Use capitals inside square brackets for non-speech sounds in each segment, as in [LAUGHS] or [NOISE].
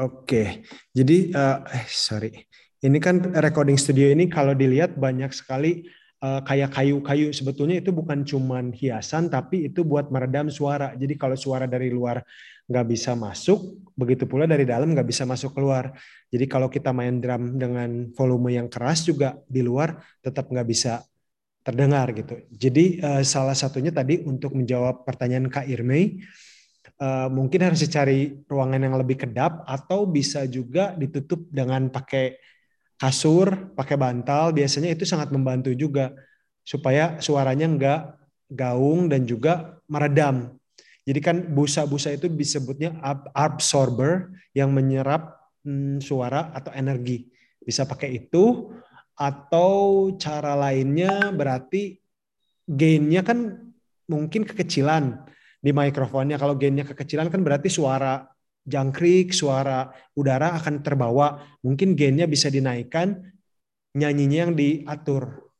Oke, jadi uh, eh sorry, ini kan recording studio ini kalau dilihat banyak sekali uh, kayak kayu-kayu. Sebetulnya itu bukan cuman hiasan, tapi itu buat meredam suara. Jadi kalau suara dari luar nggak bisa masuk, begitu pula dari dalam nggak bisa masuk keluar. Jadi kalau kita main drum dengan volume yang keras juga di luar tetap nggak bisa terdengar gitu. Jadi uh, salah satunya tadi untuk menjawab pertanyaan Kak Irmei, uh, mungkin harus dicari ruangan yang lebih kedap atau bisa juga ditutup dengan pakai kasur, pakai bantal. Biasanya itu sangat membantu juga supaya suaranya enggak gaung dan juga meredam. Jadi kan busa-busa itu disebutnya absorber yang menyerap hmm, suara atau energi. Bisa pakai itu atau cara lainnya berarti gainnya kan mungkin kekecilan di mikrofonnya. Kalau gainnya kekecilan kan berarti suara jangkrik, suara udara akan terbawa. Mungkin gainnya bisa dinaikkan, nyanyinya yang diatur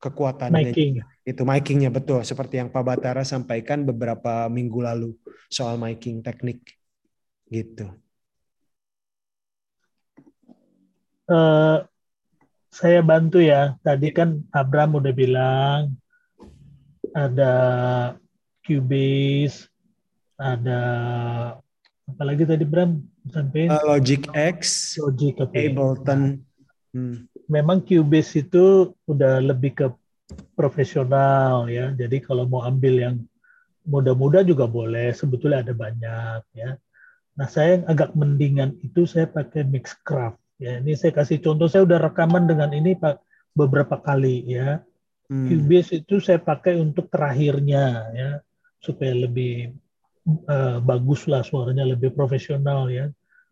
kekuatannya. Miking. Itu mikingnya betul, seperti yang Pak Batara sampaikan beberapa minggu lalu soal miking teknik. Gitu. Uh, saya bantu ya. Tadi kan Abram udah bilang ada Cubase, ada apa lagi tadi Bram sampai uh, Logic X, Logic okay. Ableton. Hmm. Memang Cubase itu udah lebih ke profesional ya. Jadi kalau mau ambil yang muda-muda juga boleh. Sebetulnya ada banyak ya. Nah saya yang agak mendingan itu saya pakai Mixcraft ya. Ini saya kasih contoh. Saya udah rekaman dengan ini pak beberapa kali ya. Hmm. Cubase itu saya pakai untuk terakhirnya ya supaya lebih uh, bagus lah suaranya lebih profesional ya.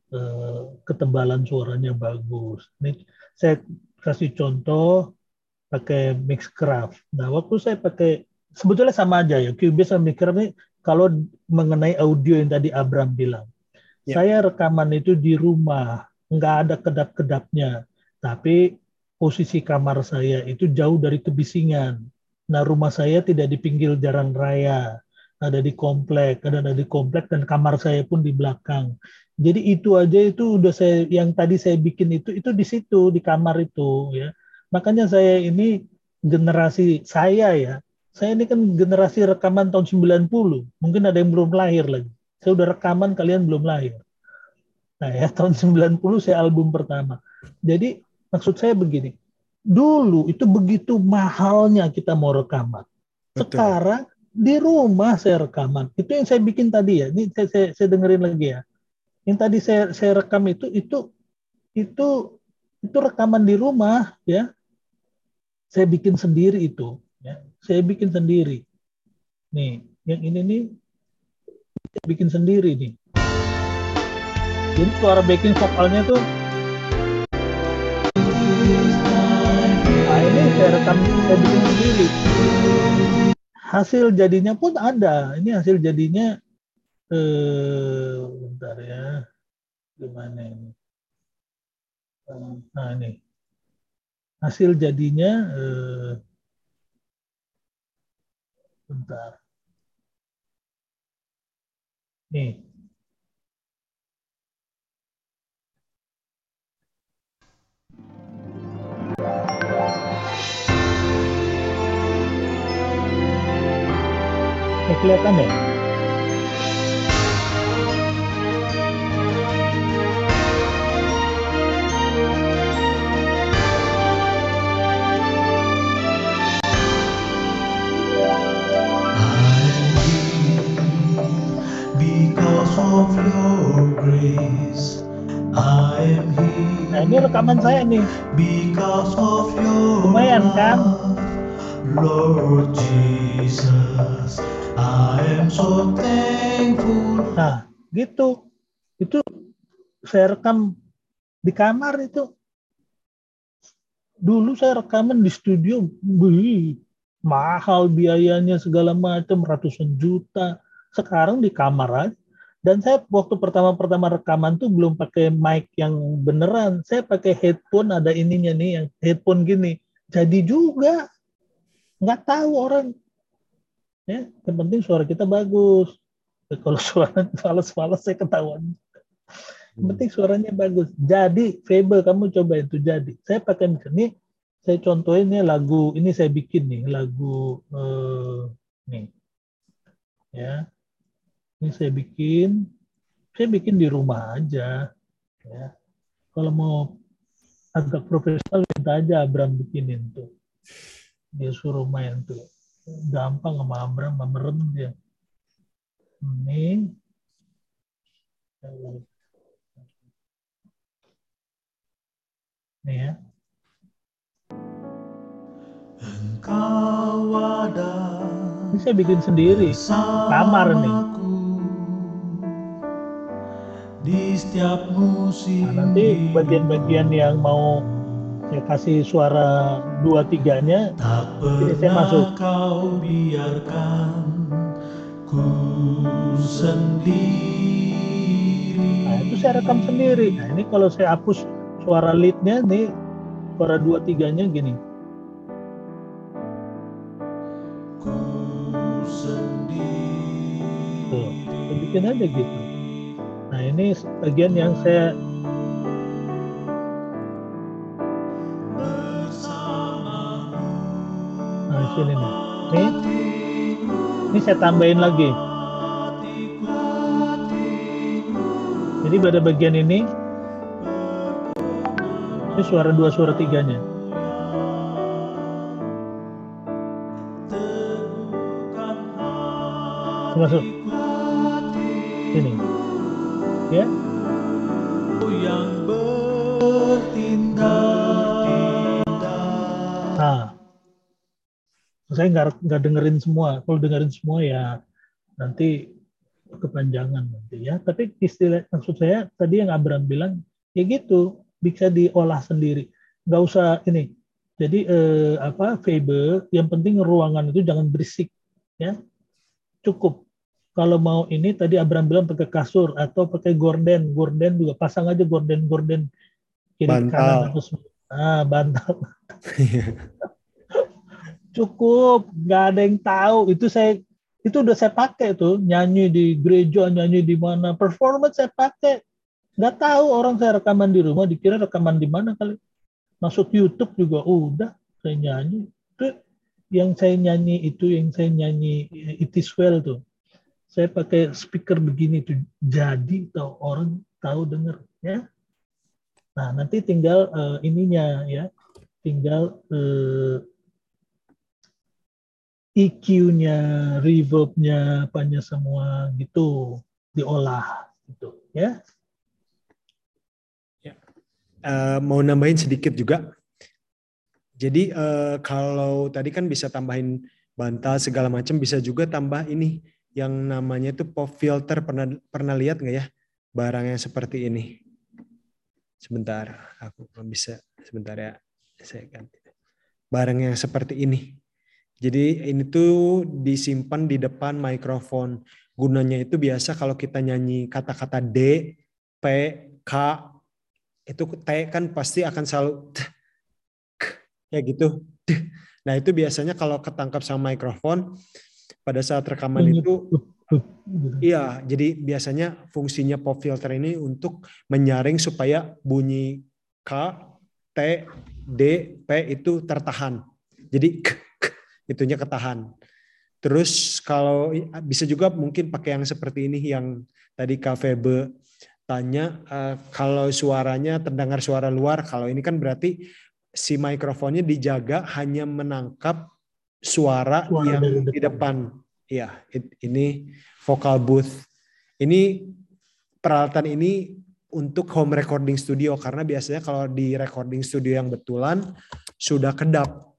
Uh, ketebalan suaranya bagus. Ini saya kasih contoh pakai Mixcraft. Nah waktu saya pakai sebetulnya sama aja ya. Cubase sama Mixcraft ini kalau mengenai audio yang tadi Abram bilang. Ya. saya rekaman itu di rumah nggak ada kedap-kedapnya. Tapi posisi kamar saya itu jauh dari kebisingan. Nah, rumah saya tidak di pinggir jalan raya ada di komplek, ada di komplek dan kamar saya pun di belakang. Jadi itu aja itu udah saya yang tadi saya bikin itu itu di situ di kamar itu ya. Makanya saya ini generasi saya ya. Saya ini kan generasi rekaman tahun 90. Mungkin ada yang belum lahir lagi. Saya udah rekaman kalian belum lahir. Nah ya [LAUGHS] tahun 90 saya album pertama. Jadi maksud saya begini. Dulu itu begitu mahalnya kita mau rekaman. Sekarang di rumah saya rekaman. Itu yang saya bikin tadi ya. Ini saya, saya, saya dengerin lagi ya. Yang tadi saya saya rekam itu itu itu itu rekaman di rumah ya. Saya bikin sendiri itu ya. Saya bikin sendiri. Nih, yang ini nih saya bikin sendiri nih. Jadi suara backing vokalnya tuh Nah, ini saya rekam saya bikin sendiri hasil jadinya pun ada. Ini hasil jadinya eh bentar ya. Gimana ini? Nah, ini. Hasil jadinya eh bentar. Nih. Kayak kelihatan ya? Nah ini rekaman saya nih. Lumayan kan? Lord Jesus. So thankful. Nah, gitu. Itu saya rekam di kamar itu. Dulu saya rekaman di studio, wih, mahal biayanya segala macam, ratusan juta. Sekarang di kamar aja. Dan saya waktu pertama-pertama rekaman tuh belum pakai mic yang beneran. Saya pakai headphone, ada ininya nih, yang headphone gini. Jadi juga. Nggak tahu orang ya yang penting suara kita bagus ya, kalau suara [LAUGHS] fals-fals saya ketahuan penting suaranya bagus. Jadi, Fable kamu coba itu jadi. Saya pakai ini, saya contohin nih lagu ini saya bikin nih lagu eh, nih, ya. Ini saya bikin, saya bikin di rumah aja, ya. Kalau mau agak profesional minta aja Abram bikinin tuh. Dia suruh main tuh. Gampang sama Abram, merem dia. Ini Nih ya. Engkau ada Ini saya bikin sendiri. Kamar nih. Di setiap musim Nah, nanti bagian-bagian yang mau saya kasih suara dua tiganya Tak Jadi saya pernah masuk. kau biarkan ku sendiri Nah, itu saya rekam sendiri. Nah, ini kalau saya hapus suara leadnya, nih suara dua tiganya gini. Ku sendiri Tuh, bikin aja gitu. Nah, ini bagian yang saya sini nih. Nih, ini saya tambahin lagi. Jadi pada bagian ini, ini suara dua suara tiganya. Masuk. Sini. Ya, yang bertindak saya nggak nggak dengerin semua. Kalau dengerin semua ya nanti kepanjangan nanti ya. Tapi istilah maksud saya tadi yang Abraham bilang ya gitu bisa diolah sendiri. Nggak usah ini. Jadi eh, apa Faber yang penting ruangan itu jangan berisik ya. Cukup. Kalau mau ini tadi Abraham bilang pakai kasur atau pakai gorden, gorden juga pasang aja gorden gorden kiri Bantal. kanan atau semua. Ah, bantal [LAUGHS] cukup nggak ada yang tahu. Itu saya itu udah saya pakai tuh. Nyanyi di gereja nyanyi di mana. Performance saya pakai. Nggak tahu orang saya rekaman di rumah dikira rekaman di mana kali. Masuk YouTube juga udah saya nyanyi. Itu yang saya nyanyi itu yang saya nyanyi it is well tuh. Saya pakai speaker begini tuh. Jadi tahu orang tahu denger ya. Nah nanti tinggal eh, ininya ya. Tinggal eh, EQ-nya, reverb-nya, apanya semua gitu diolah gitu ya. Eh, mau nambahin sedikit juga. Jadi eh, kalau tadi kan bisa tambahin bantal segala macam, bisa juga tambah ini yang namanya itu pop filter. Pernah pernah lihat nggak ya barang yang seperti ini? Sebentar, aku belum bisa. Sebentar ya, saya ganti. Barang yang seperti ini. Jadi ini tuh disimpan di depan mikrofon. Gunanya itu biasa kalau kita nyanyi kata-kata D, P, K, itu T kan pasti akan selalu t- k, ya gitu. Nah itu biasanya kalau ketangkap sama mikrofon pada saat rekaman itu iya jadi biasanya fungsinya pop filter ini untuk menyaring supaya bunyi K, T, D, P itu tertahan. Jadi k, itunya ketahan. Terus kalau bisa juga mungkin pakai yang seperti ini yang tadi Kak Febe tanya eh, kalau suaranya terdengar suara luar, kalau ini kan berarti si mikrofonnya dijaga hanya menangkap suara, Suara yang di depan. depan. Iya, it- ini vocal booth. Ini peralatan ini untuk home recording studio karena biasanya kalau di recording studio yang betulan sudah kedap.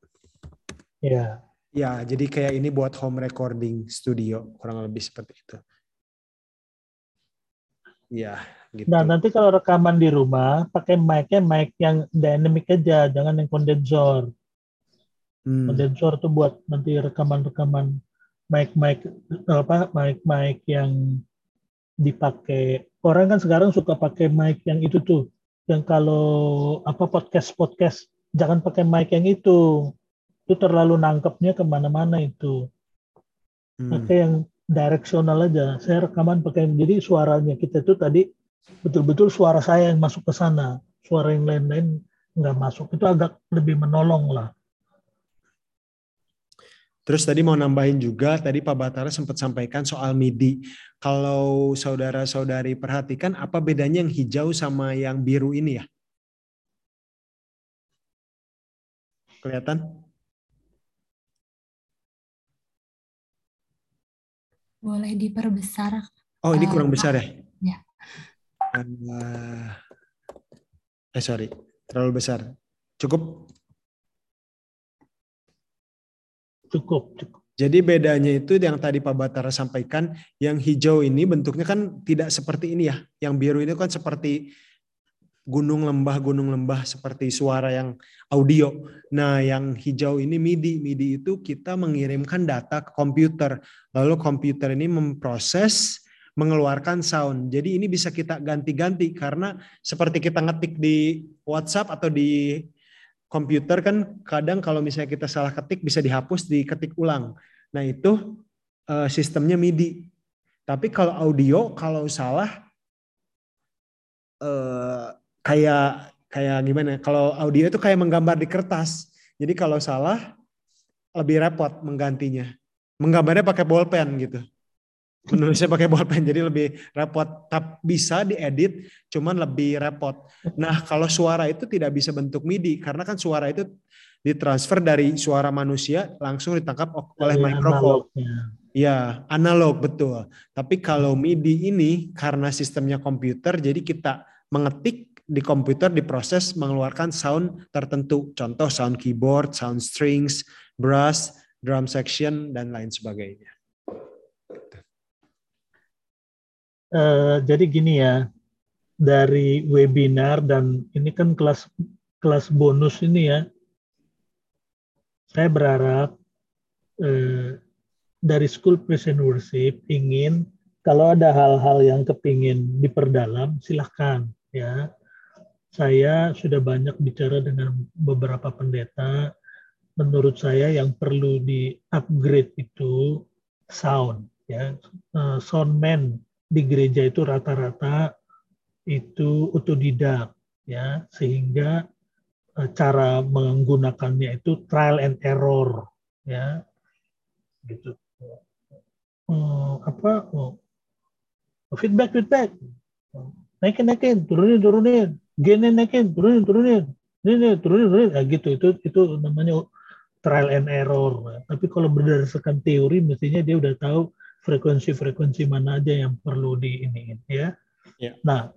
Ya. Ya, jadi kayak ini buat home recording studio, kurang lebih seperti itu. Ya, gitu. Nah, nanti kalau rekaman di rumah, pakai mic-nya mic yang dynamic aja, jangan yang kondensor. Hmm, Kondensor tuh buat nanti rekaman-rekaman mic-mic apa mic-mic yang dipakai. Orang kan sekarang suka pakai mic yang itu tuh, yang kalau apa podcast-podcast jangan pakai mic yang itu. Itu terlalu nangkepnya ke mana-mana itu. hmm, Pakai yang directional aja. Saya rekaman pakai jadi suaranya kita itu tadi betul-betul suara saya yang masuk ke sana, suara yang lain-lain nggak masuk. Itu agak lebih menolong lah. Terus tadi mau nambahin juga, tadi Pak Batara sempat sampaikan soal MIDI. Kalau saudara-saudari perhatikan, apa bedanya yang hijau sama yang biru ini ya? Kelihatan? Boleh diperbesar. Oh, ini Eh, kurang besar ya? Ya. Eh, eh sorry, terlalu besar. Cukup. Cukup, cukup. Jadi bedanya itu yang tadi Pak Batara sampaikan, yang hijau ini bentuknya kan tidak seperti ini ya. Yang biru ini kan seperti gunung lembah gunung lembah seperti suara yang audio. Nah, yang hijau ini MIDI. MIDI itu kita mengirimkan data ke komputer. Lalu komputer ini memproses mengeluarkan sound. Jadi ini bisa kita ganti-ganti karena seperti kita ngetik di WhatsApp atau di komputer kan kadang kalau misalnya kita salah ketik bisa dihapus diketik ulang. Nah, itu eh, sistemnya MIDI. Tapi kalau audio kalau salah eh, kayak kayak gimana? ya, Kalau audio itu kayak menggambar di kertas. Jadi kalau salah lebih repot menggantinya. Menggambarnya pakai bolpen gitu. Menulisnya pakai bolpen jadi lebih repot. Tapi bisa diedit, cuman lebih repot. Nah kalau suara itu tidak bisa bentuk MIDI karena kan suara itu ditransfer dari suara manusia langsung ditangkap oleh Dari mikrofon. analognya. Ya, analog betul. Tapi kalau MIDI ini karena sistemnya komputer, jadi kita mengetik di komputer diproses mengeluarkan sound tertentu. Contoh sound keyboard, sound strings, brass, drum section dan lain sebagainya. Eh, jadi gini ya, dari webinar dan ini kan kelas kelas bonus ini ya, saya berharap eh, dari School Present Worship ingin kalau ada hal-hal yang kepingin diperdalam, silahkan ya. Saya sudah banyak bicara dengan beberapa pendeta. Menurut saya yang perlu di-upgrade itu sound ya. Eh, Soundman di gereja itu rata-rata itu otodidak ya. Sehingga eh, cara menggunakannya itu trial and error ya. Gitu. Eh, apa? Oh, feedback feedback. Naikin naikin turunin turunin gainin naikin turunin turunin ini turunin turunin nah, gitu itu itu namanya trial and error tapi kalau berdasarkan teori mestinya dia udah tahu frekuensi-frekuensi mana aja yang perlu di ini ya. Ya. Nah,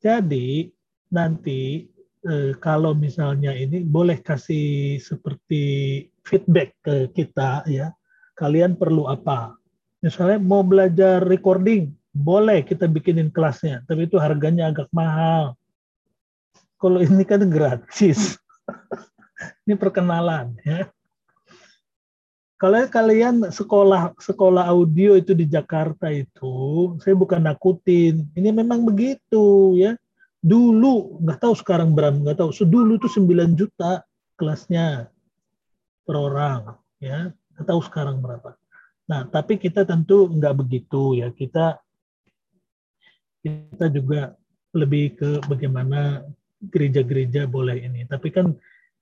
jadi nanti eh, kalau misalnya ini boleh kasih seperti feedback ke kita ya. Kalian perlu apa? Misalnya mau belajar recording, boleh kita bikinin kelasnya, tapi itu harganya agak mahal. Kalau ini kan gratis. [LAUGHS] ini perkenalan ya kalau kalian sekolah sekolah audio itu di Jakarta itu, saya bukan nakutin. Ini memang begitu ya. Dulu nggak tahu sekarang berapa nggak tahu. Sedulu itu 9 juta kelasnya per orang ya. Nggak tahu sekarang berapa. Nah, tapi kita tentu nggak begitu ya. Kita kita juga lebih ke bagaimana gereja-gereja boleh ini. Tapi kan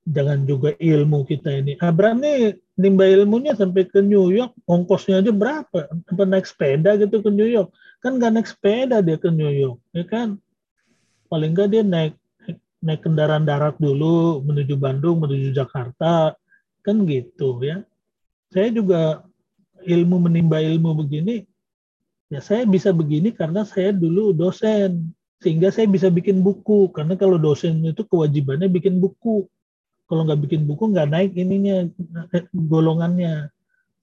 jangan juga ilmu kita ini. Abraham nih nimba ilmunya sampai ke New York, ongkosnya aja berapa? Apa naik sepeda gitu ke New York? Kan nggak naik sepeda dia ke New York, ya kan? Paling nggak dia naik naik kendaraan darat dulu menuju Bandung, menuju Jakarta, kan gitu ya. Saya juga ilmu menimba ilmu begini, ya saya bisa begini karena saya dulu dosen, sehingga saya bisa bikin buku. Karena kalau dosen itu kewajibannya bikin buku kalau nggak bikin buku nggak naik ininya eh, golongannya.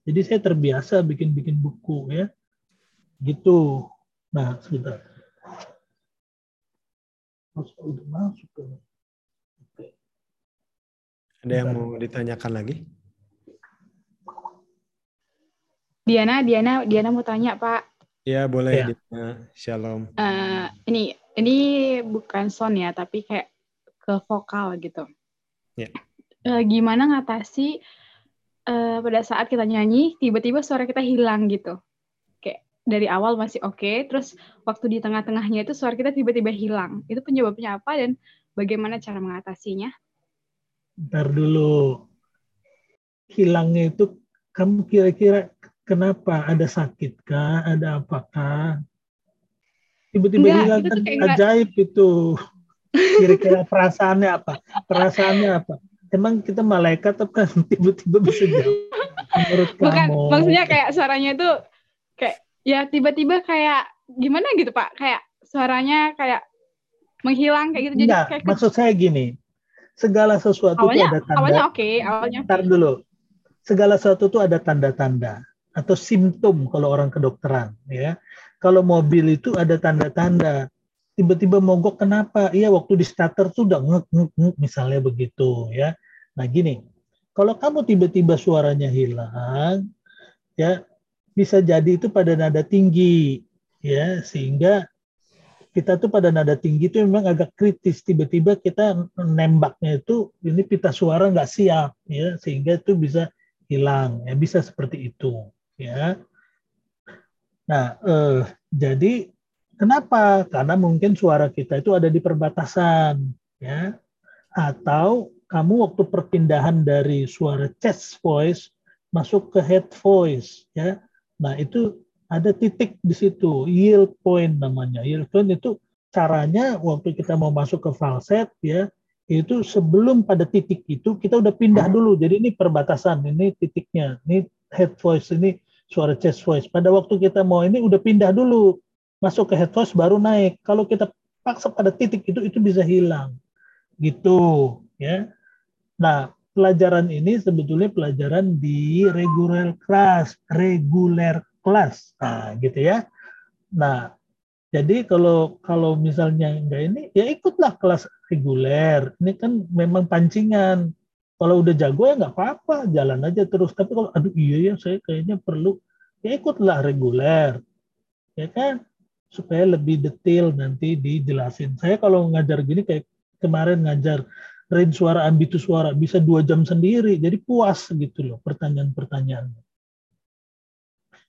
Jadi saya terbiasa bikin-bikin buku ya, gitu. Nah sebentar. Masuk udah masuk ke. Ada yang mau ditanyakan lagi? Diana, Diana, Diana mau tanya Pak. Ya boleh. Ya. Dina. Shalom. Eh, ini ini bukan sound ya, tapi kayak ke vokal gitu. Ya. Eh, gimana ngatasi eh, pada saat kita nyanyi tiba-tiba suara kita hilang gitu? Kayak dari awal masih oke, terus waktu di tengah-tengahnya itu suara kita tiba-tiba hilang. Itu penyebabnya apa dan bagaimana cara mengatasinya? Ntar dulu. Hilangnya itu kamu kira-kira kenapa? Ada sakit kah? Ada apakah? Tiba-tiba hilang itu kan kayak enggak- ajaib itu. [LAUGHS] Kira-kira perasaannya apa? Perasaannya apa? Emang kita malaikat apa kan [LAUGHS] tiba-tiba bisa jawab? Menurut Bukan, kamu? maksudnya kayak suaranya itu kayak ya tiba-tiba kayak gimana gitu Pak? Kayak suaranya kayak menghilang kayak gitu. Jadi Enggak, kayak maksud saya gini. Segala sesuatu itu awalnya ada tanda. awalnya oke, awalnya Ntar dulu. Segala sesuatu itu ada tanda-tanda atau simptom kalau orang kedokteran, ya. Kalau mobil itu ada tanda-tanda. Tiba-tiba mogok kenapa? Iya, waktu di starter tuh udah ngek ngek ngek misalnya begitu, ya. Nah, gini. Kalau kamu tiba-tiba suaranya hilang, ya bisa jadi itu pada nada tinggi, ya, sehingga kita tuh pada nada tinggi itu memang agak kritis tiba-tiba kita nembaknya itu ini pita suara nggak siap ya sehingga itu bisa hilang ya bisa seperti itu ya nah eh, jadi kenapa? Karena mungkin suara kita itu ada di perbatasan ya. Atau kamu waktu perpindahan dari suara chest voice masuk ke head voice ya. Nah itu ada titik di situ yield point namanya. Yield point itu caranya waktu kita mau masuk ke falset ya itu sebelum pada titik itu kita udah pindah dulu. Jadi ini perbatasan ini titiknya ini head voice ini suara chest voice pada waktu kita mau ini udah pindah dulu masuk ke head voice baru naik kalau kita paksa pada titik itu itu bisa hilang gitu ya nah pelajaran ini sebetulnya pelajaran di regular class regular kelas. Nah, gitu ya. Nah, jadi kalau kalau misalnya enggak ini ya ikutlah kelas reguler. Ini kan memang pancingan. Kalau udah jago ya nggak apa-apa, jalan aja terus. Tapi kalau aduh iya ya saya kayaknya perlu ya ikutlah reguler. Ya kan? Supaya lebih detail nanti dijelasin. Saya kalau ngajar gini kayak kemarin ngajar range suara ambitus suara bisa dua jam sendiri. Jadi puas gitu loh pertanyaan-pertanyaannya.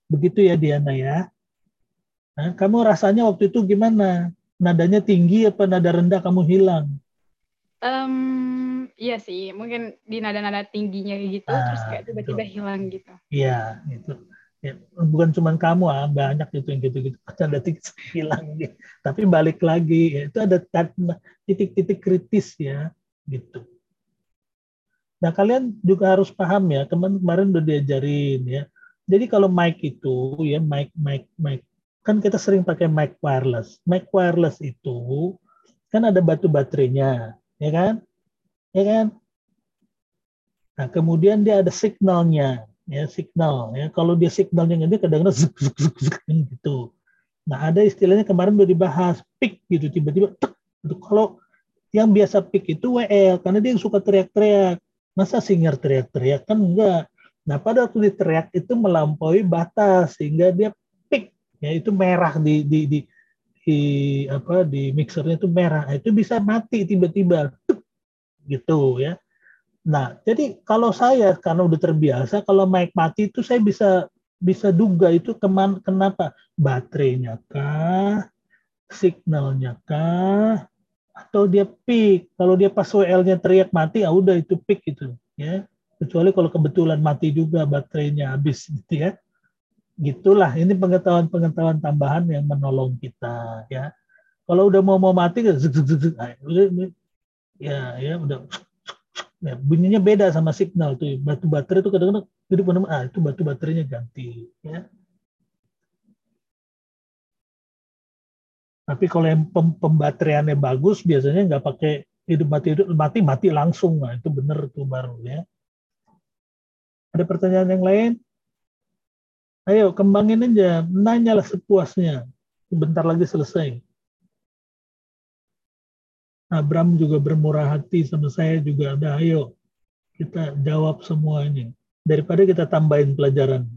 Begitu ya Diana ya. Nah, kamu rasanya waktu itu gimana? Nadanya tinggi apa nada rendah kamu hilang? Em, iya sih, mungkin di nada-nada tingginya gitu, Ah, terus kayak tiba-tiba hilang gitu. Iya, itu. Ya, bukan cuma kamu ah, banyak itu yang gitu-gitu. Nada tinggi [LAUGHS] hilang gitu. Tapi balik lagi, ya, itu ada titik-titik kritis ya, gitu. Nah, kalian juga harus paham ya, kemarin kemarin udah diajarin ya. Jadi kalau mic itu ya mic mic mic kan kita sering pakai mic wireless. Mic wireless itu kan ada batu baterainya, ya kan? Ya kan? Nah, kemudian dia ada signalnya, ya signal ya. Kalau dia signalnya gede kadang-kadang zuk, zuk, zuk, zuk, gitu. Nah, ada istilahnya kemarin udah dibahas peak gitu tiba-tiba tek, gitu. Kalau yang biasa peak itu WL karena dia suka teriak-teriak. Masa singer teriak-teriak kan enggak. Nah, pada waktu diteriak itu melampaui batas sehingga dia peak, ya itu merah di di di, di apa di mixernya itu merah. Nah, itu bisa mati tiba-tiba. Gitu ya. Nah, jadi kalau saya karena udah terbiasa kalau mic mati itu saya bisa bisa duga itu keman, kenapa? Baterainya kah? Signalnya kah? Atau dia peak? Kalau dia pas WL-nya teriak mati, ah udah itu peak gitu ya kecuali kalau kebetulan mati juga baterainya habis gitu ya gitulah ini pengetahuan-pengetahuan tambahan yang menolong kita ya kalau udah mau mau mati ya ya udah. Ya, bunyinya beda sama signal tuh. Batu baterai itu kadang-kadang jadi benar ah itu batu baterainya ganti ya. Tapi kalau yang pem pembateraiannya bagus biasanya nggak pakai hidup mati hidup mati mati langsung. Nah itu benar tuh baru ya. Ada pertanyaan yang lain? Ayo kembangin aja. Nanyalah sepuasnya. Bentar lagi selesai Abram juga bermurah hati sama saya juga ada ayo kita jawab semua ini daripada kita tambahin pelajaran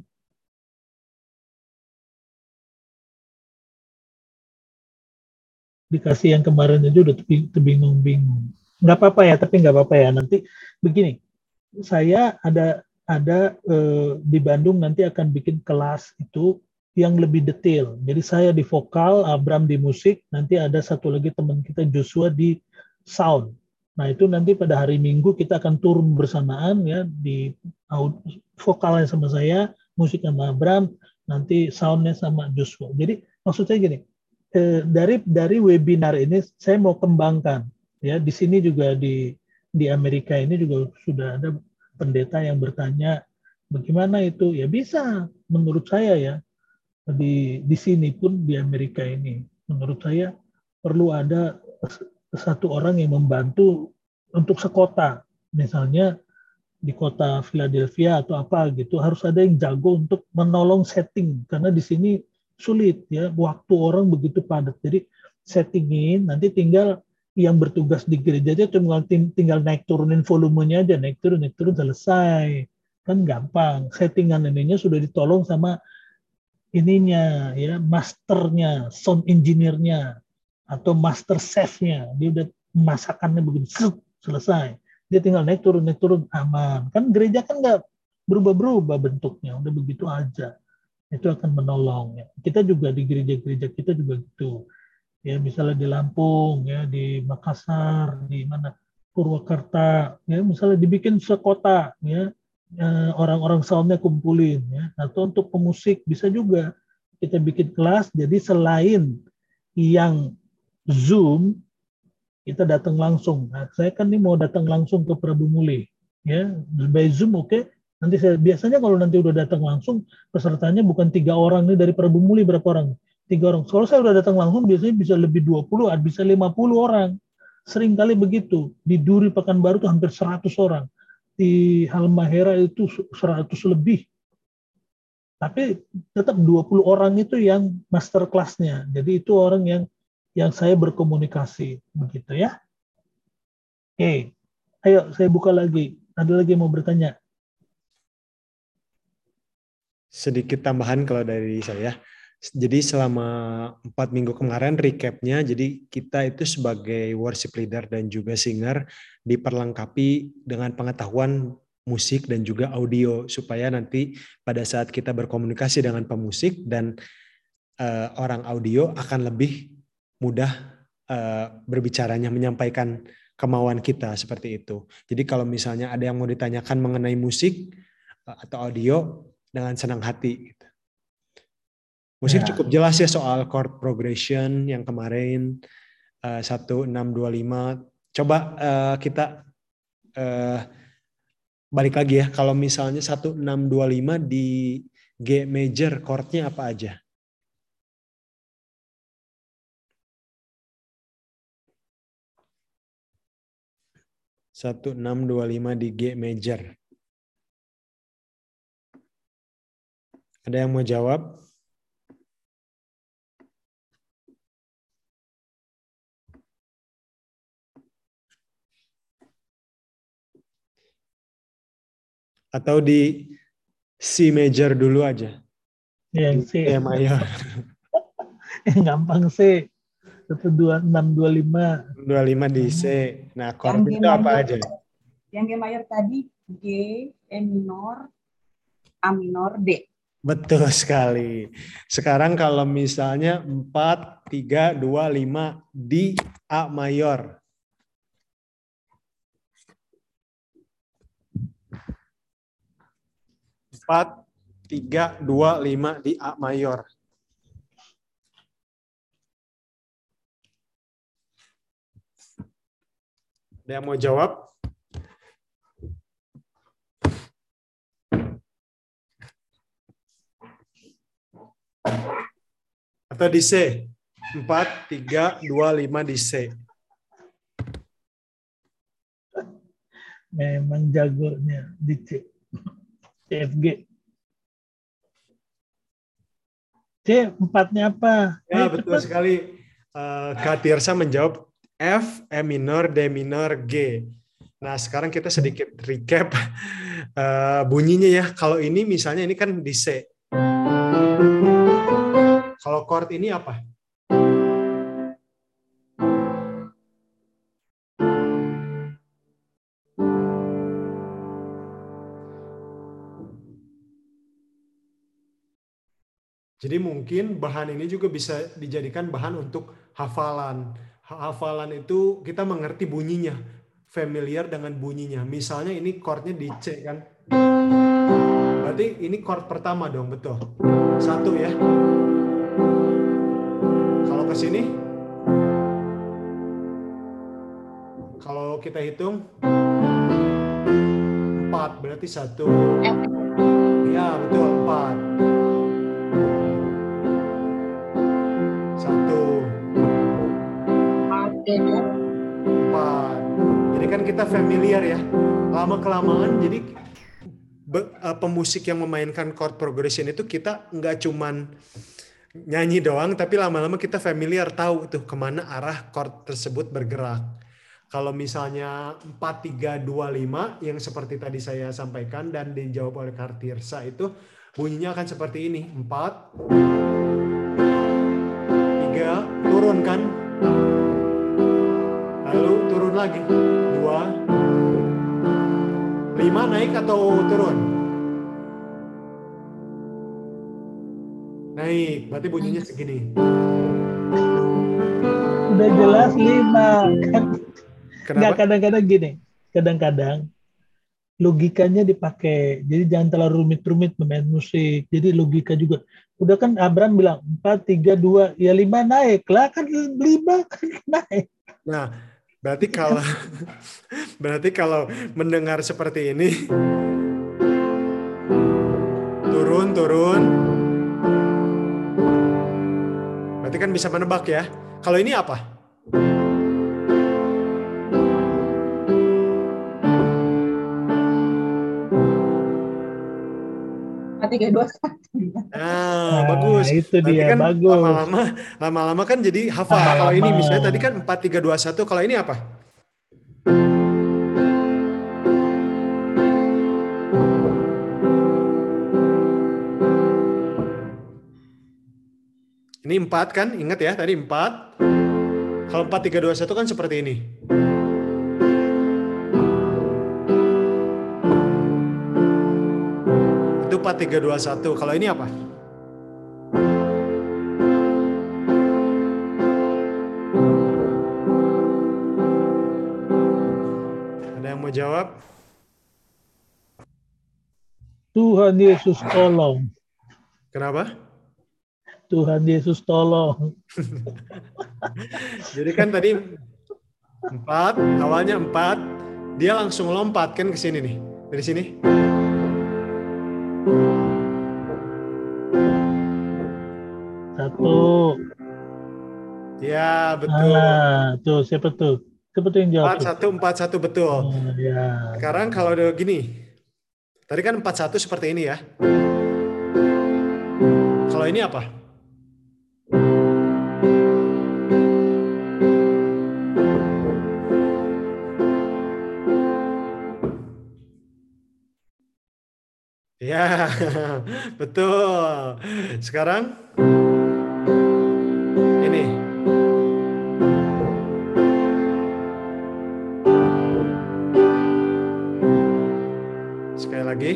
dikasih yang kemarin aja udah terbingung-bingung. Nggak apa-apa ya, tapi nggak apa-apa ya. Nanti begini, saya ada ada eh, di Bandung nanti akan bikin kelas itu yang lebih detail. Jadi saya di vokal, Abram di musik, nanti ada satu lagi teman kita Joshua di sound. Nah itu nanti pada hari Minggu kita akan turun bersamaan ya di vokalnya sama saya, musik sama Abram, nanti soundnya sama Joshua. Jadi maksud saya gini, eh, dari dari webinar ini saya mau kembangkan ya di sini juga di di Amerika ini juga sudah ada pendeta yang bertanya bagaimana itu ya bisa menurut saya ya di di sini pun di Amerika ini menurut saya perlu ada satu orang yang membantu untuk sekota. Misalnya di kota Philadelphia atau apa gitu harus ada yang jago untuk menolong setting. Karena di sini sulit ya waktu orang begitu padat. Jadi settingin nanti tinggal yang bertugas di gereja aja tinggal tinggal naik turunin volumenya aja naik turun naik turun selesai. Kan gampang. Settingan ininya sudah ditolong sama ininya ya masternya sound engineer-nya atau master chef-nya. Dia udah masakannya begini selesai. Dia tinggal naik turun naik turun aman. Kan gereja kan nggak berubah-berubah bentuknya udah begitu aja. Itu akan menolong ya kita juga di gereja-gereja kita juga gitu. Ya misalnya di Lampung ya di Makassar di mana Purwakarta ya misalnya dibikin sekota ya orang-orang soundnya kumpulin ya atau untuk pemusik bisa juga kita bikin kelas jadi selain yang Zoom kita datang langsung. Nah, saya kan nih mau datang langsung ke Prabu Muli, ya by Zoom oke. Okay. Nanti saya biasanya kalau nanti udah datang langsung pesertanya bukan tiga orang nih dari Prabu Muli berapa orang? Tiga orang. Kalau saya udah datang langsung biasanya bisa lebih 20, bisa 50 orang. Sering kali begitu. Di Duri Pekanbaru tuh hampir 100 orang. Di Halmahera itu 100 lebih. Tapi tetap 20 orang itu yang master kelasnya. Jadi itu orang yang yang saya berkomunikasi begitu ya. Oke, ayo saya buka lagi. Ada lagi yang mau bertanya? Sedikit tambahan kalau dari saya. Jadi selama empat minggu kemarin recapnya, jadi kita itu sebagai worship leader dan juga singer diperlengkapi dengan pengetahuan musik dan juga audio supaya nanti pada saat kita berkomunikasi dengan pemusik dan uh, orang audio akan lebih mudah uh, berbicaranya menyampaikan kemauan kita seperti itu. Jadi kalau misalnya ada yang mau ditanyakan mengenai musik uh, atau audio dengan senang hati. Musik ya. cukup jelas ya soal chord progression yang kemarin uh, 1625. Coba uh, kita uh, balik lagi ya. Kalau misalnya 1625 di G major chordnya apa aja? satu enam dua lima di G major. Ada yang mau jawab? Atau di C major dulu aja? Yang C. E mayor. [LAUGHS] Gampang C. Satu dua enam dua lima. Dua lima di C. Nah, chord itu apa aja? Yang G mayor tadi G, E minor, A minor, D. Betul sekali. Sekarang kalau misalnya 4, 3, 2, 5 di A mayor. Empat, tiga, dua, lima di A mayor. Ada yang mau jawab? Atau di C? 4, 3, 2, 5 di C. Memang jagonya di C. CFG. C, empatnya apa? Ya, Ayo, betul cepat. sekali. Uh, Kak Tirsa menjawab F, E minor, D minor, G. Nah, sekarang kita sedikit recap uh, [LAUGHS] bunyinya ya. Kalau ini misalnya ini kan di C. Kalau chord ini apa? Jadi mungkin bahan ini juga bisa dijadikan bahan untuk hafalan. Hafalan itu kita mengerti bunyinya, familiar dengan bunyinya. Misalnya ini chordnya di C kan. Berarti ini chord pertama dong, betul. Satu ya. Kalau ke sini kalau kita hitung empat, berarti satu. Ya, betul empat. Kita familiar ya. Lama kelamaan jadi be- eh, pemusik yang memainkan chord progression itu kita nggak cuman nyanyi doang, tapi lama-lama kita familiar tahu tuh ke mana arah chord tersebut bergerak. Kalau misalnya 4, 3, 2, 5 yang seperti tadi saya sampaikan dan dijawab oleh Kartirsa itu bunyinya akan seperti ini. 4, 3, turun kan? Lagi. 2, 5 naik atau turun? Naik, berarti bunyinya segini. Udah jelas lima. Kan Kenapa? kadang-kadang gini, kadang-kadang logikanya dipakai. Jadi jangan terlalu rumit-rumit bermain musik. Jadi logika juga. Udah kan Abraham bilang 4, 3, 2, ya 5 naik. Lah kan 5 kan [LAUGHS] naik. Nah, berarti kalau [LAUGHS] berarti kalau mendengar seperti ini turun turun berarti kan bisa menebak ya. Kalau ini apa? Tiga, dua, satu. Nah, Nah, bagus. itu Berarti dia, kan bagus. lama-lama lama-lama kan jadi hafal. Kalau ini misalnya tadi kan 4 3 2 1, kalau ini apa? Ini 4 kan? Ingat ya, tadi 4. Kalau 4 3 2 1 kan seperti ini. Itu 4 3 2 1. Kalau ini apa? Ada yang mau jawab? Tuhan Yesus tolong. Kenapa? Tuhan Yesus tolong. [LAUGHS] Jadi kan tadi empat, awalnya empat, dia langsung lompat kan ke sini nih, dari sini. Satu. Ya betul. Ah, tuh siapa tuh? Siapa tuh yang jawab? Empat satu empat satu betul. Oh, ya. Sekarang kalau udah gini, tadi kan empat satu seperti ini ya. Kalau ini apa? Ya, [LAUGHS] betul. Sekarang ini. Sekali lagi.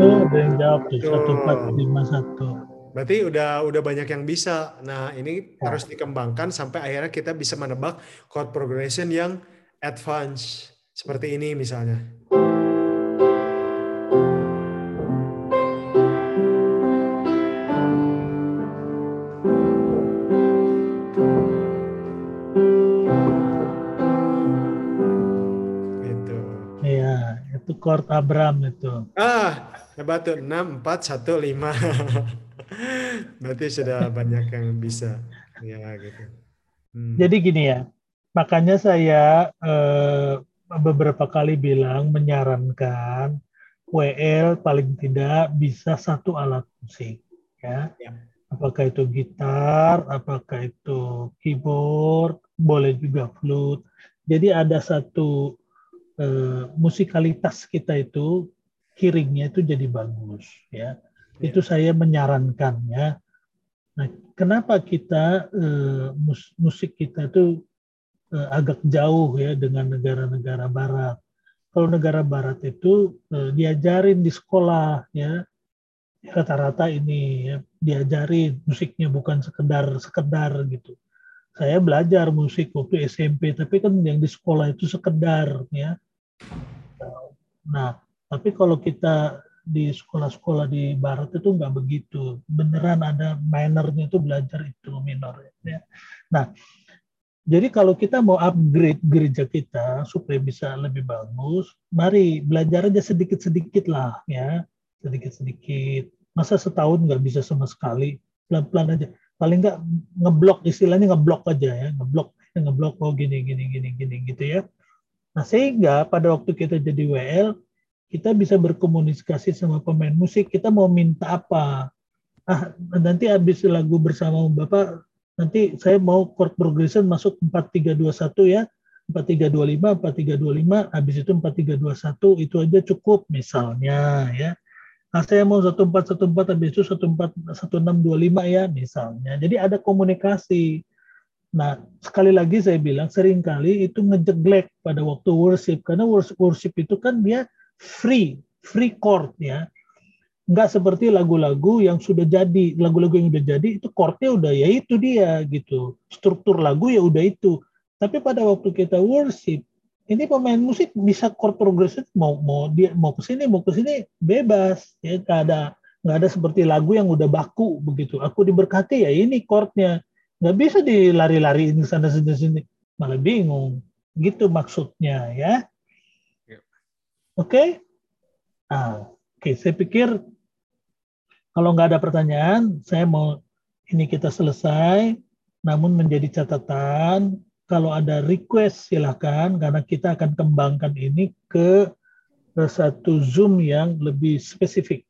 Tuh ada yang jawab tuh. Satu empat lima satu. Berarti udah udah banyak yang bisa. Nah, ini harus dikembangkan sampai akhirnya kita bisa menebak chord progression yang advance seperti ini misalnya. Chord Abraham itu. Ah, hebat tuh 6 4 1 5. Berarti sudah banyak yang bisa. Ya gitu. Hmm. Jadi gini ya, makanya saya eh, beberapa kali bilang menyarankan WL paling tidak bisa satu alat musik, ya. Ya. Apakah itu gitar, apakah itu keyboard, boleh juga flute. Jadi ada satu eh, musikalitas kita itu kiringnya itu jadi bagus, ya. Ya. Itu saya menyarankan ya. Nah, kenapa kita eh, mus- musik kita itu eh, agak jauh ya dengan negara-negara barat kalau negara barat itu eh, diajarin di sekolah ya rata-rata ini ya, diajarin musiknya bukan sekedar sekedar gitu. Saya belajar musik waktu SMP tapi kan yang di sekolah itu sekedar ya. Nah, tapi kalau kita di sekolah-sekolah di barat itu nggak begitu. Beneran ada minornya itu belajar itu minor ya. Nah, jadi kalau kita mau upgrade gereja kita supaya bisa lebih bagus, mari belajar aja sedikit-sedikit lah ya, sedikit-sedikit. Masa setahun nggak bisa sama sekali, pelan-pelan aja. Paling nggak ngeblok istilahnya ngeblok aja ya, ngeblok, ngeblok oh gini gini gini gini gitu ya. Nah sehingga pada waktu kita jadi WL, kita bisa berkomunikasi sama pemain musik. Kita mau minta apa? Ah nanti habis lagu bersama Bapak nanti saya mau chord progression masuk 4321 ya 4325 4325 habis itu 4321 itu aja cukup misalnya ya nah saya mau 1414 habis itu 141625 ya misalnya. Jadi ada komunikasi. Nah sekali lagi saya bilang sering kali itu ngejeglek pada waktu worship. Karena worship itu kan dia free free chord ya. Nggak seperti lagu-lagu yang sudah jadi. Lagu-lagu yang udah jadi itu chordnya udah ya itu dia gitu. Struktur lagu ya udah itu. Tapi pada waktu kita worship ini pemain musik bisa chord progression mau mau dia mau ke sini mau ke sini bebas ya. Nggak ada nggak ada seperti lagu yang udah baku begitu. Aku diberkati ya ini chordnya. Nggak bisa dilari-lari ini sana sini sini. Malah bingung. Gitu maksudnya ya. Oke? Okay? nah Oke, saya pikir kalau nggak ada pertanyaan, saya mau ini kita selesai. Namun menjadi catatan, kalau ada request silakan karena kita akan kembangkan ini ke, satu Zoom yang lebih spesifik.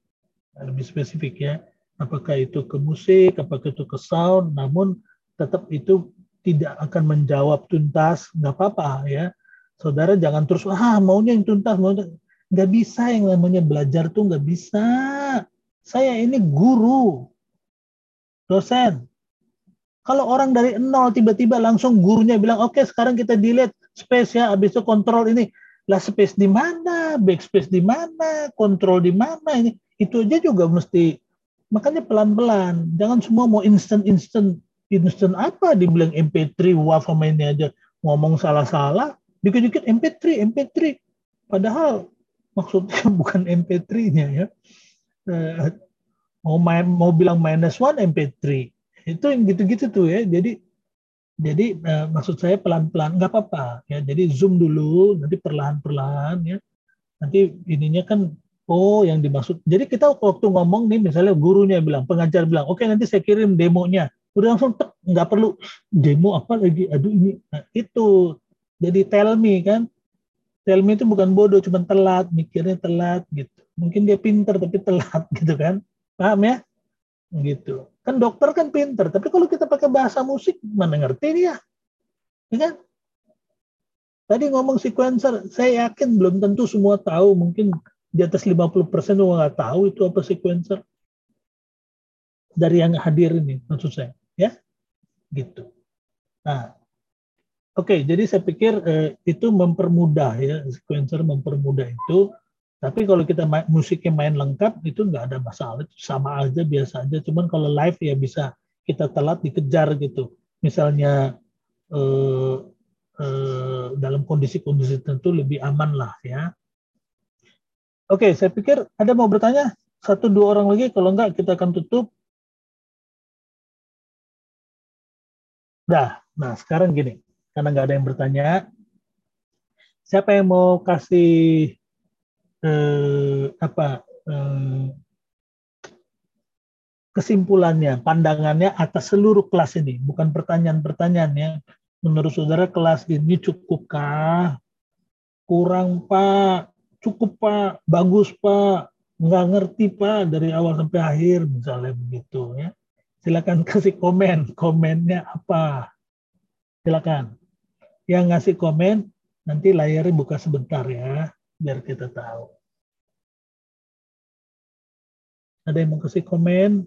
Lebih spesifik ya. Apakah itu ke musik, apakah itu ke sound, namun tetap itu tidak akan menjawab tuntas, nggak apa-apa ya. Saudara jangan terus, ah maunya yang tuntas, maunya Nggak bisa yang namanya belajar tuh nggak bisa. Saya ini guru, dosen. Kalau orang dari nol tiba-tiba langsung gurunya bilang, oke okay, sekarang kita delete space ya, habis itu kontrol ini. Lah space di mana, backspace di mana, kontrol di mana ini. Itu aja juga mesti, makanya pelan-pelan. Jangan semua mau instant-instant. Instant apa dibilang MP3, wah sama ini aja. Ngomong salah-salah, dikit-dikit MP3, MP3. Padahal maksudnya [LAUGHS] bukan MP3-nya ya. Eh, mau main mau bilang minus one MP3 itu yang gitu-gitu tuh ya. Jadi jadi eh, maksud saya pelan-pelan nggak apa-apa ya. Jadi zoom dulu nanti perlahan-perlahan ya. Nanti ininya kan oh yang dimaksud. Jadi kita waktu ngomong nih misalnya gurunya bilang, pengajar bilang, oke okay, nanti saya kirim demonya. Udah langsung nggak perlu demo apa lagi. Aduh ini nah, itu jadi tell me kan Telmi itu bukan bodoh, cuma telat, mikirnya telat gitu. Mungkin dia pinter tapi telat [LAUGHS] gitu kan. Paham ya? Gitu. Kan dokter kan pinter, tapi kalau kita pakai bahasa musik, mana ngerti dia? Ya kan? Tadi ngomong sequencer, saya yakin belum tentu semua tahu, mungkin di atas 50% juga nggak tahu itu apa sequencer. Dari yang hadir ini, maksud saya. Ya, gitu. Nah, Oke, jadi saya pikir eh, itu mempermudah ya, sequencer mempermudah itu. Tapi kalau kita main, musiknya main lengkap itu nggak ada masalah, sama aja biasa aja. Cuman kalau live ya bisa kita telat dikejar gitu. Misalnya eh, eh, dalam kondisi-kondisi tertentu lebih aman lah ya. Oke, saya pikir ada mau bertanya satu dua orang lagi. Kalau enggak kita akan tutup. Dah, nah sekarang gini karena nggak ada yang bertanya. Siapa yang mau kasih eh, apa eh, kesimpulannya, pandangannya atas seluruh kelas ini, bukan pertanyaan-pertanyaan ya. Menurut saudara kelas ini cukupkah? Kurang pak, cukup pak, bagus pak, nggak ngerti pak dari awal sampai akhir misalnya begitu ya. Silakan [LAUGHS] kasih komen, komennya apa? Silakan yang ngasih komen nanti layarnya buka sebentar ya biar kita tahu. Ada yang mau kasih komen?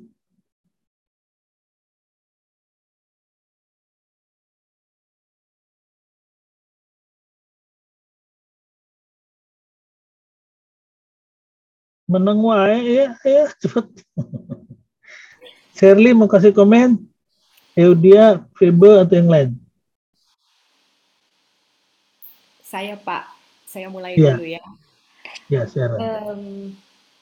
Meneng wae ya, ya cepet. [LAUGHS] Shirley mau kasih komen? Eudia, Febe atau yang lain? Saya Pak, saya mulai Iya. dulu ya. Ya, Sharon. Em,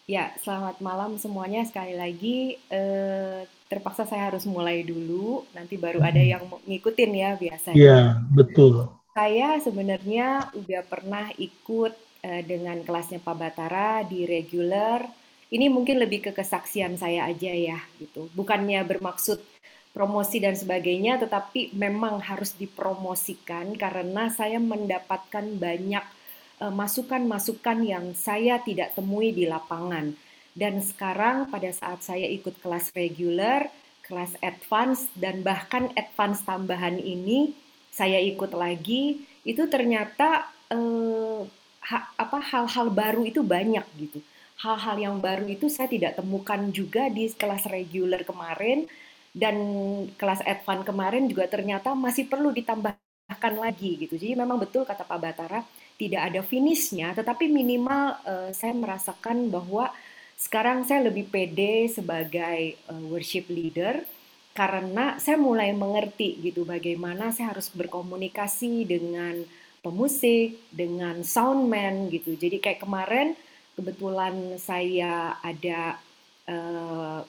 ya, selamat malam semuanya. Sekali lagi, eh, terpaksa saya harus mulai dulu. Nanti baru ada Hmm. yang ngikutin ya biasanya. Ya, betul. Saya sebenarnya udah pernah ikut eh, dengan kelasnya Pak Batara di regular. Ini mungkin lebih ke kesaksian saya aja ya, gitu. Bukannya bermaksud promosi dan sebagainya, tetapi memang harus dipromosikan karena saya mendapatkan banyak masukan-masukan yang saya tidak temui di lapangan. Dan sekarang pada saat saya ikut kelas regular, kelas advance dan bahkan advance tambahan ini saya ikut lagi itu ternyata eh, ha- apa hal-hal baru itu banyak gitu. Hal-hal yang baru itu saya tidak temukan juga di kelas regular kemarin dan kelas advance kemarin juga ternyata masih perlu ditambahkan lagi gitu. Jadi memang betul kata Pak Batara tidak ada finishnya, tetapi minimal eh, saya merasakan bahwa sekarang saya lebih pede sebagai eh, worship leader karena saya mulai mengerti gitu bagaimana saya harus berkomunikasi dengan pemusik, dengan soundman gitu. Jadi kayak kemarin kebetulan saya ada eh,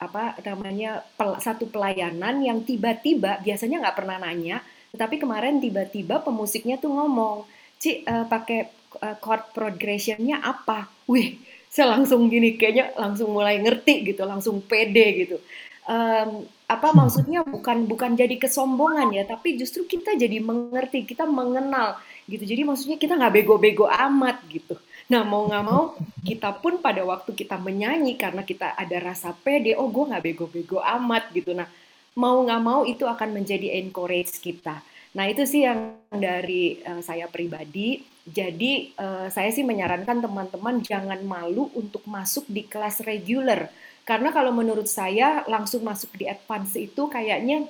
apa namanya pel- satu pelayanan yang tiba-tiba biasanya nggak pernah nanya, tetapi kemarin tiba-tiba pemusiknya tuh ngomong, Ci eh, pakai eh, chord progressionnya apa? Wih, saya langsung gini kayaknya langsung mulai ngerti gitu, langsung pede gitu. Em, apa maksudnya bukan bukan jadi kesombongan ya, tapi justru kita jadi mengerti, kita mengenal gitu. Jadi maksudnya kita nggak bego-bego amat gitu. Nah mau nggak mau kita pun pada waktu kita menyanyi karena kita ada rasa pede, oh gue nggak bego-bego amat gitu. Nah mau nggak mau itu akan menjadi encourage kita. Nah itu sih yang dari eh, saya pribadi. Jadi eh, saya sih menyarankan teman-teman jangan malu untuk masuk di kelas regular. Karena kalau menurut saya langsung masuk di advance itu kayaknya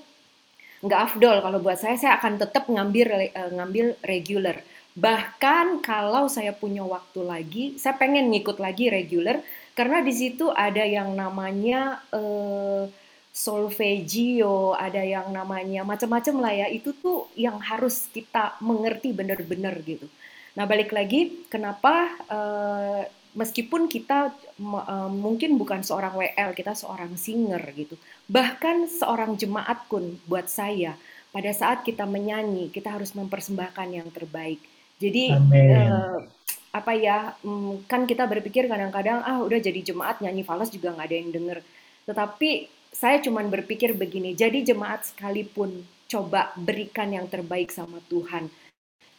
nggak afdol kalau buat saya saya akan tetap ngambil eh, ngambil regular bahkan kalau saya punya waktu lagi saya pengen ngikut lagi regular karena di situ ada yang namanya eh, solfeggio ada yang namanya macam-macam lah ya. Itu tuh yang harus kita mengerti benar-benar gitu. Nah balik lagi kenapa eh, meskipun kita eh, mungkin bukan seorang WL kita seorang singer gitu. Bahkan seorang jemaat pun buat saya pada saat kita menyanyi kita harus mempersembahkan yang terbaik. Jadi eh, apa ya mm, kan kita berpikir kadang-kadang ah udah jadi jemaat nyanyi falas juga nggak ada yang denger. Tetapi saya cuman berpikir begini jadi jemaat sekalipun coba berikan yang terbaik sama Tuhan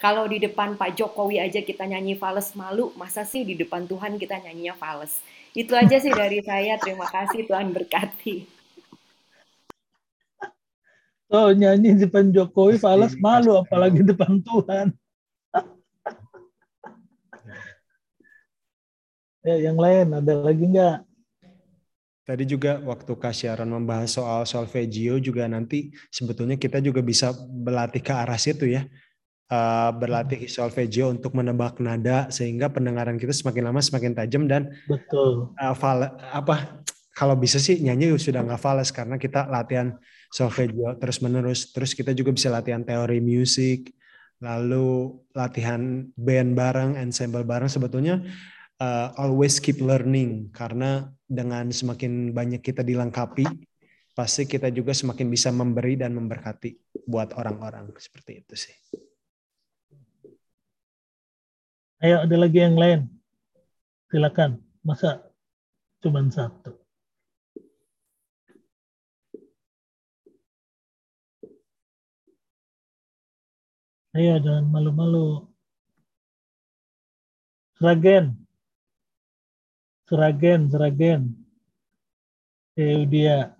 kalau di depan Pak Jokowi aja kita nyanyi fales malu masa sih di depan Tuhan kita nyanyinya fales itu aja sih dari saya terima kasih Tuhan berkati Oh, nyanyi di depan Jokowi, falas Pasti, malu, pasti. apalagi depan Tuhan. Ya, [LAUGHS] yang lain ada lagi nggak? Tadi juga waktu Kak Sharon membahas soal solfeggio juga nanti sebetulnya kita juga bisa berlatih ke arah situ ya. Eh, berlatih solfeggio untuk menebak nada sehingga pendengaran kita semakin lama semakin tajam dan Betul. eh, apa kalau bisa sih nyanyi sudah nggak fales karena kita latihan solfeggio terus menerus terus kita juga bisa latihan teori musik lalu latihan band bareng ensemble bareng sebetulnya uh, always keep learning karena dengan semakin banyak kita dilengkapi pasti kita juga semakin bisa memberi dan memberkati buat orang-orang seperti itu sih. Ayo, ada lagi yang lain? Silakan. Masa cuma satu? Ayo, jangan malu-malu. Seragen. Seragen, Seragen. Eh, dia.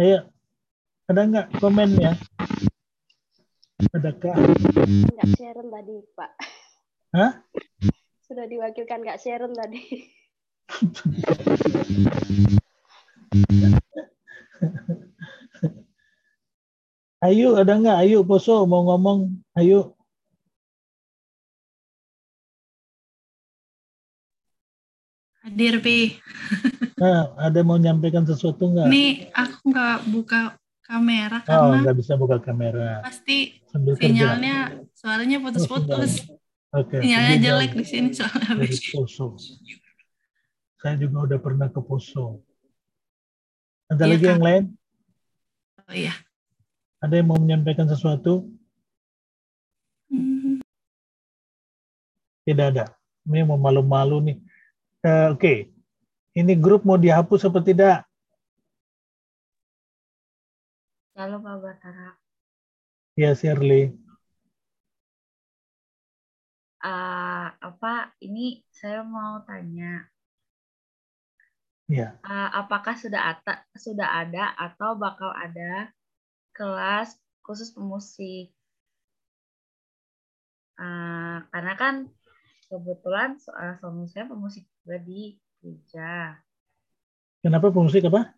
Ayo, ada nggak komennya? Adakah? Nggak Sharon tadi, Pak. Hah? Sudah diwakilkan Kak Sharon tadi. [LAUGHS] Ayu ada nggak? Ayu Poso mau ngomong? Ayu. Hadir, Pi. Nah, [LAUGHS] ada mau nyampaikan sesuatu nggak? Ini aku nggak buka kamera Oh, karena nggak bisa buka kamera. pasti Sambil kerja. sinyalnya suaranya putus-putus. Oke. Sinyalnya jadi jelek di sini soalnya. dari Poso. Saya juga udah pernah ke Poso. Ada Iya, lagi yang Kak. lain? Oh iya. Ada yang mau menyampaikan sesuatu? Hmm, Tidak ada. Ini mau malu-malu nih. Eh, Oke. Ini grup mau dihapus apa tidak? Halo Pak Batara. Ya, Shirley. Ah, apa ini saya mau tanya, Ya. ah, apakah sudah ada sudah ada atau bakal ada kelas khusus pemusik? Ah, karena kan kebetulan so- ah, suami saya pemusik juga di gereja. Kenapa pemusik apa?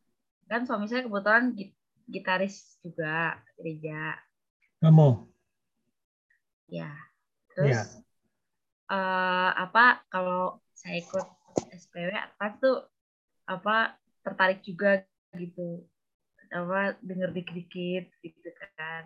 Kan suami saya kebetulan git- gitaris juga gereja. Kamu? Ya. Terus eh, apa kalau saya ikut SPW apa tuh apa tertarik juga gitu apa denger dikit-dikit gitu kan.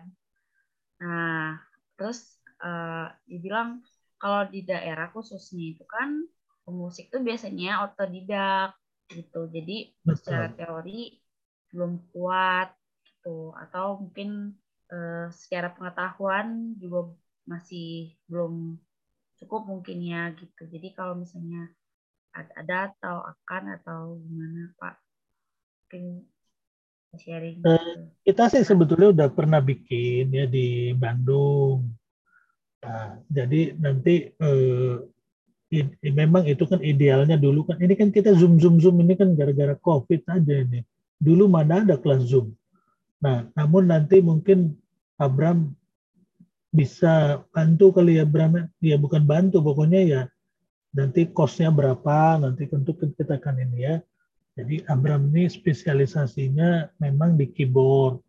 Nah, terus eh, dibilang kalau di daerah khususnya itu kan pemusik tuh biasanya otodidak gitu. Jadi Betul. secara teori belum kuat gitu atau mungkin eh, secara pengetahuan juga masih belum cukup mungkin ya gitu. Jadi kalau misalnya ad- ada atau akan atau gimana Pak, mungkin sharing. Gitu. Kita sih sebetulnya udah pernah bikin ya di Bandung. Nah, jadi nanti eh, i- i- memang itu kan idealnya dulu kan. Ini kan kita zoom zoom zoom ini kan gara-gara COVID aja ini. Dulu mana ada kelas zoom. Nah, namun nanti mungkin Abram bisa bantu kali ya Abram. Ya bukan bantu, pokoknya ya nanti kosnya berapa nanti tentu kita akan ini ya. Jadi Abram ini spesialisasinya memang di keyboard.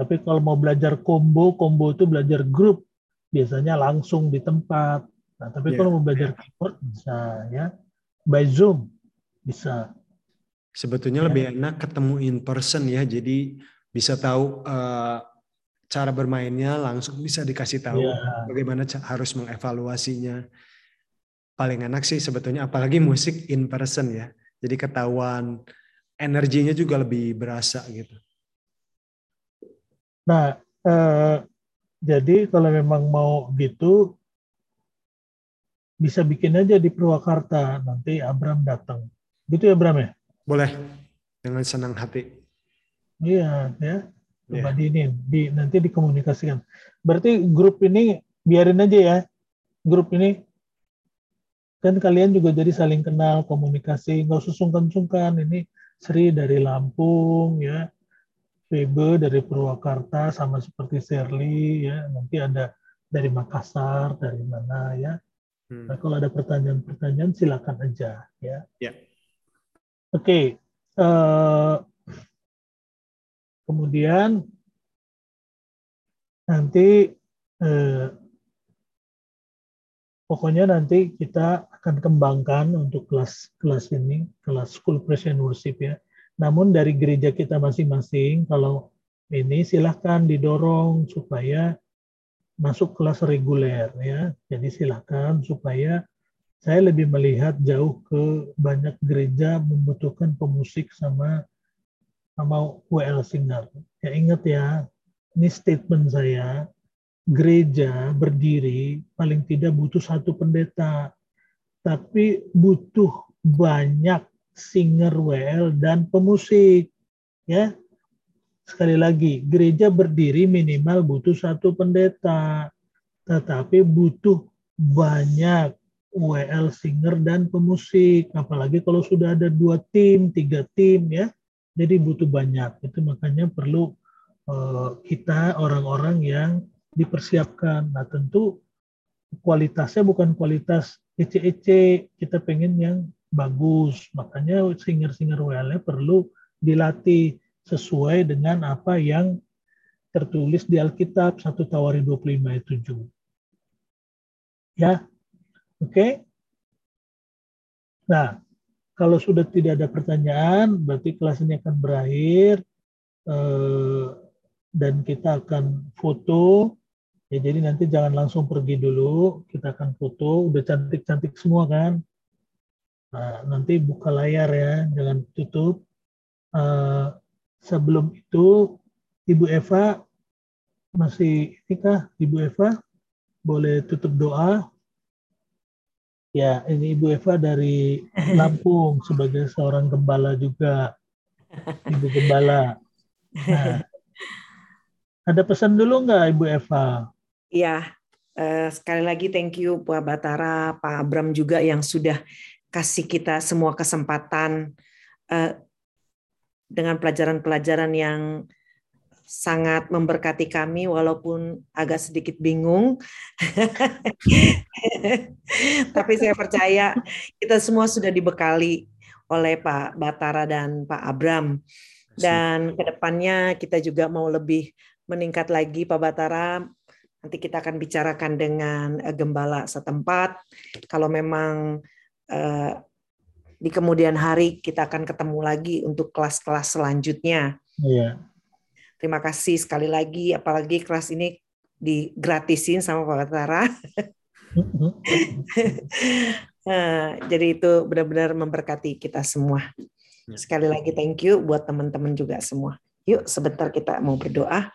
Tapi kalau mau belajar combo, combo itu belajar grup, biasanya langsung di tempat. Nah, tapi Iya, kalau mau belajar keyboard bisa ya, by Zoom bisa. Sebetulnya Ya. lebih enak ketemu in person ya, jadi bisa tahu eh, cara bermainnya langsung bisa dikasih tahu Ya. bagaimana harus mengevaluasinya. Paling enak sih sebetulnya, apalagi musik in person ya, jadi ketahuan energinya juga lebih berasa gitu. Nah, eh, jadi kalau memang mau gitu, bisa bikin aja di Purwakarta. Nanti Abram datang. Gitu ya, Abram ya? Boleh dengan senang hati. Iya, ya. Coba Ya. di ini, di, nanti dikomunikasikan. Berarti grup ini biarin aja ya. Grup ini kan kalian juga jadi saling kenal, komunikasi, nggak usah sungkan-sungkan. Ini Sri dari Lampung, ya. Febe dari Purwakarta, sama seperti Shirley, ya. Nanti ada dari Makassar, dari mana, ya. Hmm. Nah, kalau ada pertanyaan-pertanyaan, silakan aja, ya. Ya. Oke. eh, kemudian nanti eh, pokoknya nanti kita akan kembangkan untuk kelas-kelas ini, kelas School Worship ya. Namun dari gereja kita masing-masing, kalau ini silahkan didorong supaya masuk kelas reguler ya. Jadi silahkan supaya saya lebih melihat jauh ke banyak gereja membutuhkan pemusik sama sama WL singer. Ya ingat ya, ini statement saya, gereja berdiri paling tidak butuh satu pendeta, tapi butuh banyak singer WL dan pemusik. Ya, sekali lagi, gereja berdiri minimal butuh satu pendeta, tetapi butuh banyak WL singer dan pemusik. Apalagi kalau sudah ada dua tim, tiga tim ya, jadi butuh banyak. Itu makanya perlu eh, kita orang-orang yang dipersiapkan. Nah tentu kualitasnya bukan kualitas ece-ece, kita pengen yang bagus. Makanya singer-singer WL perlu dilatih sesuai dengan apa yang tertulis di Alkitab 1 Tawari 25 ayat 7. Ya, oke. Nah, kalau sudah tidak ada pertanyaan, berarti kelas ini akan berakhir eh, dan kita akan foto. Ya, jadi nanti jangan langsung pergi dulu, kita akan foto. Udah cantik-cantik semua kan? Nah, nanti buka layar ya, jangan tutup. Eh, sebelum itu, Ibu Eva masih ini kah, Ibu Eva? Boleh tutup doa? Ya, ini Ibu Eva dari [LAUGHS] Lampung sebagai seorang gembala juga. Ibu gembala. Nah, ada pesan dulu nggak Ibu Eva? Iya, eh, sekali lagi thank you Pak Batara, Pak Abram juga yang sudah kasih kita semua kesempatan eh, dengan pelajaran-pelajaran yang sangat memberkati kami walaupun agak sedikit bingung. [LAUGHS] Tapi saya percaya kita semua sudah dibekali oleh Pak Batara dan Pak Abram. Dan ke depannya kita juga mau lebih meningkat lagi Pak Batara. Nanti kita akan bicarakan dengan eh, gembala setempat. Kalau memang eh, di kemudian hari kita akan ketemu lagi untuk kelas-kelas selanjutnya. Iya. Terima kasih sekali lagi, apalagi kelas ini digratisin sama Pak Batara. [LAUGHS] Eh, Jadi itu benar-benar memberkati kita semua. Sekali lagi thank you buat teman-teman juga semua. Yuk sebentar kita mau berdoa.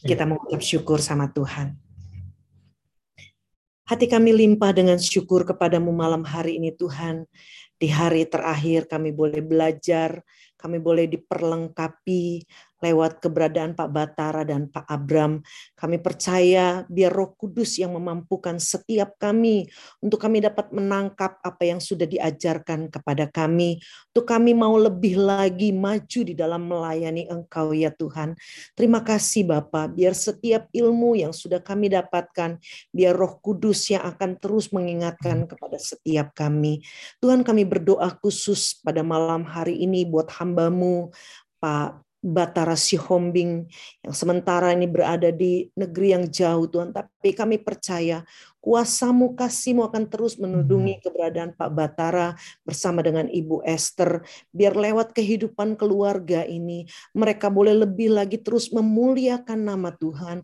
Kita mau ucap syukur sama Tuhan. Hati kami limpah dengan syukur kepadamu malam hari ini Tuhan. Di hari terakhir kami boleh belajar, kami boleh diperlengkapi lewat keberadaan Pak Batara dan Pak Abram. Kami percaya biar Roh Kudus yang memampukan setiap kami untuk kami dapat menangkap apa yang sudah diajarkan kepada kami. Untuk kami mau lebih lagi maju di dalam melayani Engkau ya Tuhan. Terima kasih Bapak, biar setiap ilmu yang sudah kami dapatkan, biar Roh Kudus yang akan terus mengingatkan kepada setiap kami. Tuhan kami berdoa khusus pada malam hari ini buat hambamu, Pak Batara Sihombing yang sementara ini berada di negeri yang jauh Tuhan. Tapi kami percaya kuasamu kasihmu akan terus menudungi keberadaan Pak Batara bersama dengan Ibu Esther. Biar lewat kehidupan keluarga ini mereka boleh lebih lagi terus memuliakan nama Tuhan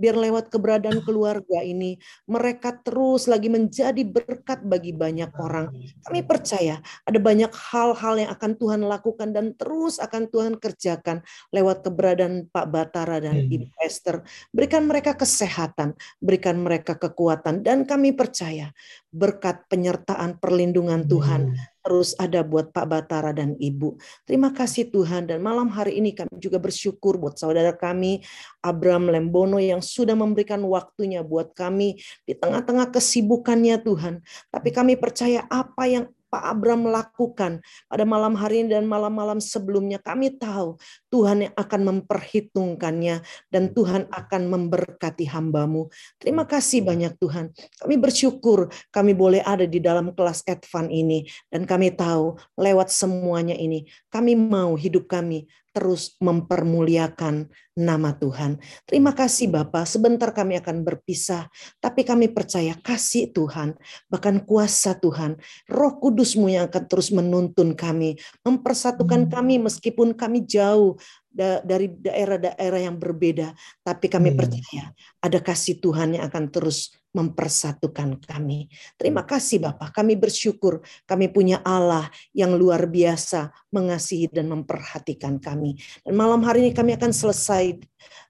biar lewat keberadaan keluarga ini mereka terus lagi menjadi berkat bagi banyak orang. Kami percaya ada banyak hal-hal yang akan Tuhan lakukan dan terus akan Tuhan kerjakan lewat keberadaan Pak Batara dan Ibu Esther. Berikan mereka kesehatan, berikan mereka kekuatan dan kami percaya berkat penyertaan perlindungan Tuhan terus ada buat Pak Batara dan Ibu. Terima kasih Tuhan dan malam hari ini kami juga bersyukur buat saudara kami Abram Lembono yang sudah memberikan waktunya buat kami di tengah-tengah kesibukannya Tuhan. Tapi kami percaya apa yang Pak Abram lakukan pada malam hari ini dan malam-malam sebelumnya. Kami tahu Tuhan yang akan memperhitungkannya dan Tuhan akan memberkati hambamu. Terima kasih banyak Tuhan. Kami bersyukur kami boleh ada di dalam kelas advance ini dan kami tahu lewat semuanya ini kami mau hidup kami terus mempermuliakan nama Tuhan. Terima kasih Bapak, sebentar kami akan berpisah, tapi kami percaya kasih Tuhan, bahkan kuasa Tuhan, roh kudusmu yang akan terus menuntun kami, mempersatukan kami meskipun kami jauh dari daerah-daerah yang berbeda, tapi kami percaya ada kasih Tuhan yang akan terus mempersatukan kami. Terima kasih Bapak, kami bersyukur kami punya Allah yang luar biasa mengasihi dan memperhatikan kami. Dan malam hari ini kami akan selesai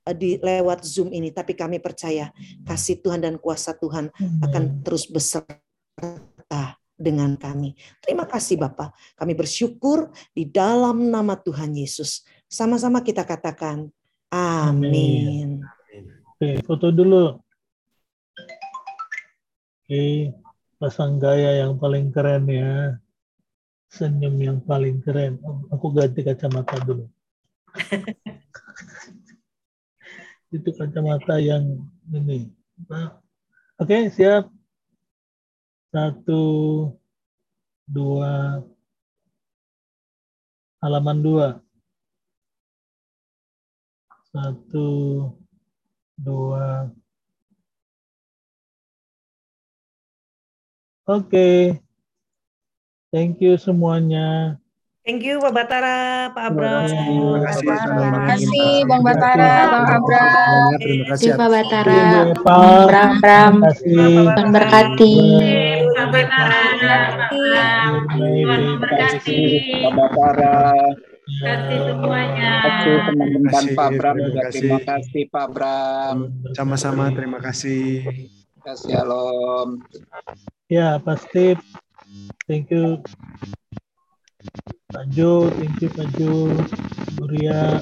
eh, di lewat Zoom ini, tapi kami percaya kasih Tuhan dan kuasa Tuhan akan terus beserta dengan kami. Terima kasih Bapak, kami bersyukur di dalam nama Tuhan Yesus. Sama-sama kita katakan amin. Oke, foto dulu. Oke, pasang gaya yang paling keren ya. Senyum yang paling keren. Aku ganti kacamata dulu. [LAUGHS] Itu kacamata yang ini. Oke, siap. Satu, dua, halaman dua. Satu, dua. Oke. Thank you semuanya. Thank you Pak Batara, Pak Abram. Terima kasih. Terima kasih Bang Batara, Bang Abram. Semuanya, Terima kasih. Atas- Batara. Terima Bang Bram, Bram. Terima kasih. Tuhan berkati. Pak Batara, Tuhan memberkati. Pak Batara. Terima kasih semuanya. Terima kasih teman-teman kasih, Pak Bram juga kasih. terima kasih Pak Bram. Sama-sama, terima kasih. Kasih Shalom. Ya, pasti. Thank you. Pak Jo, thank you Pak Jo. Nuria,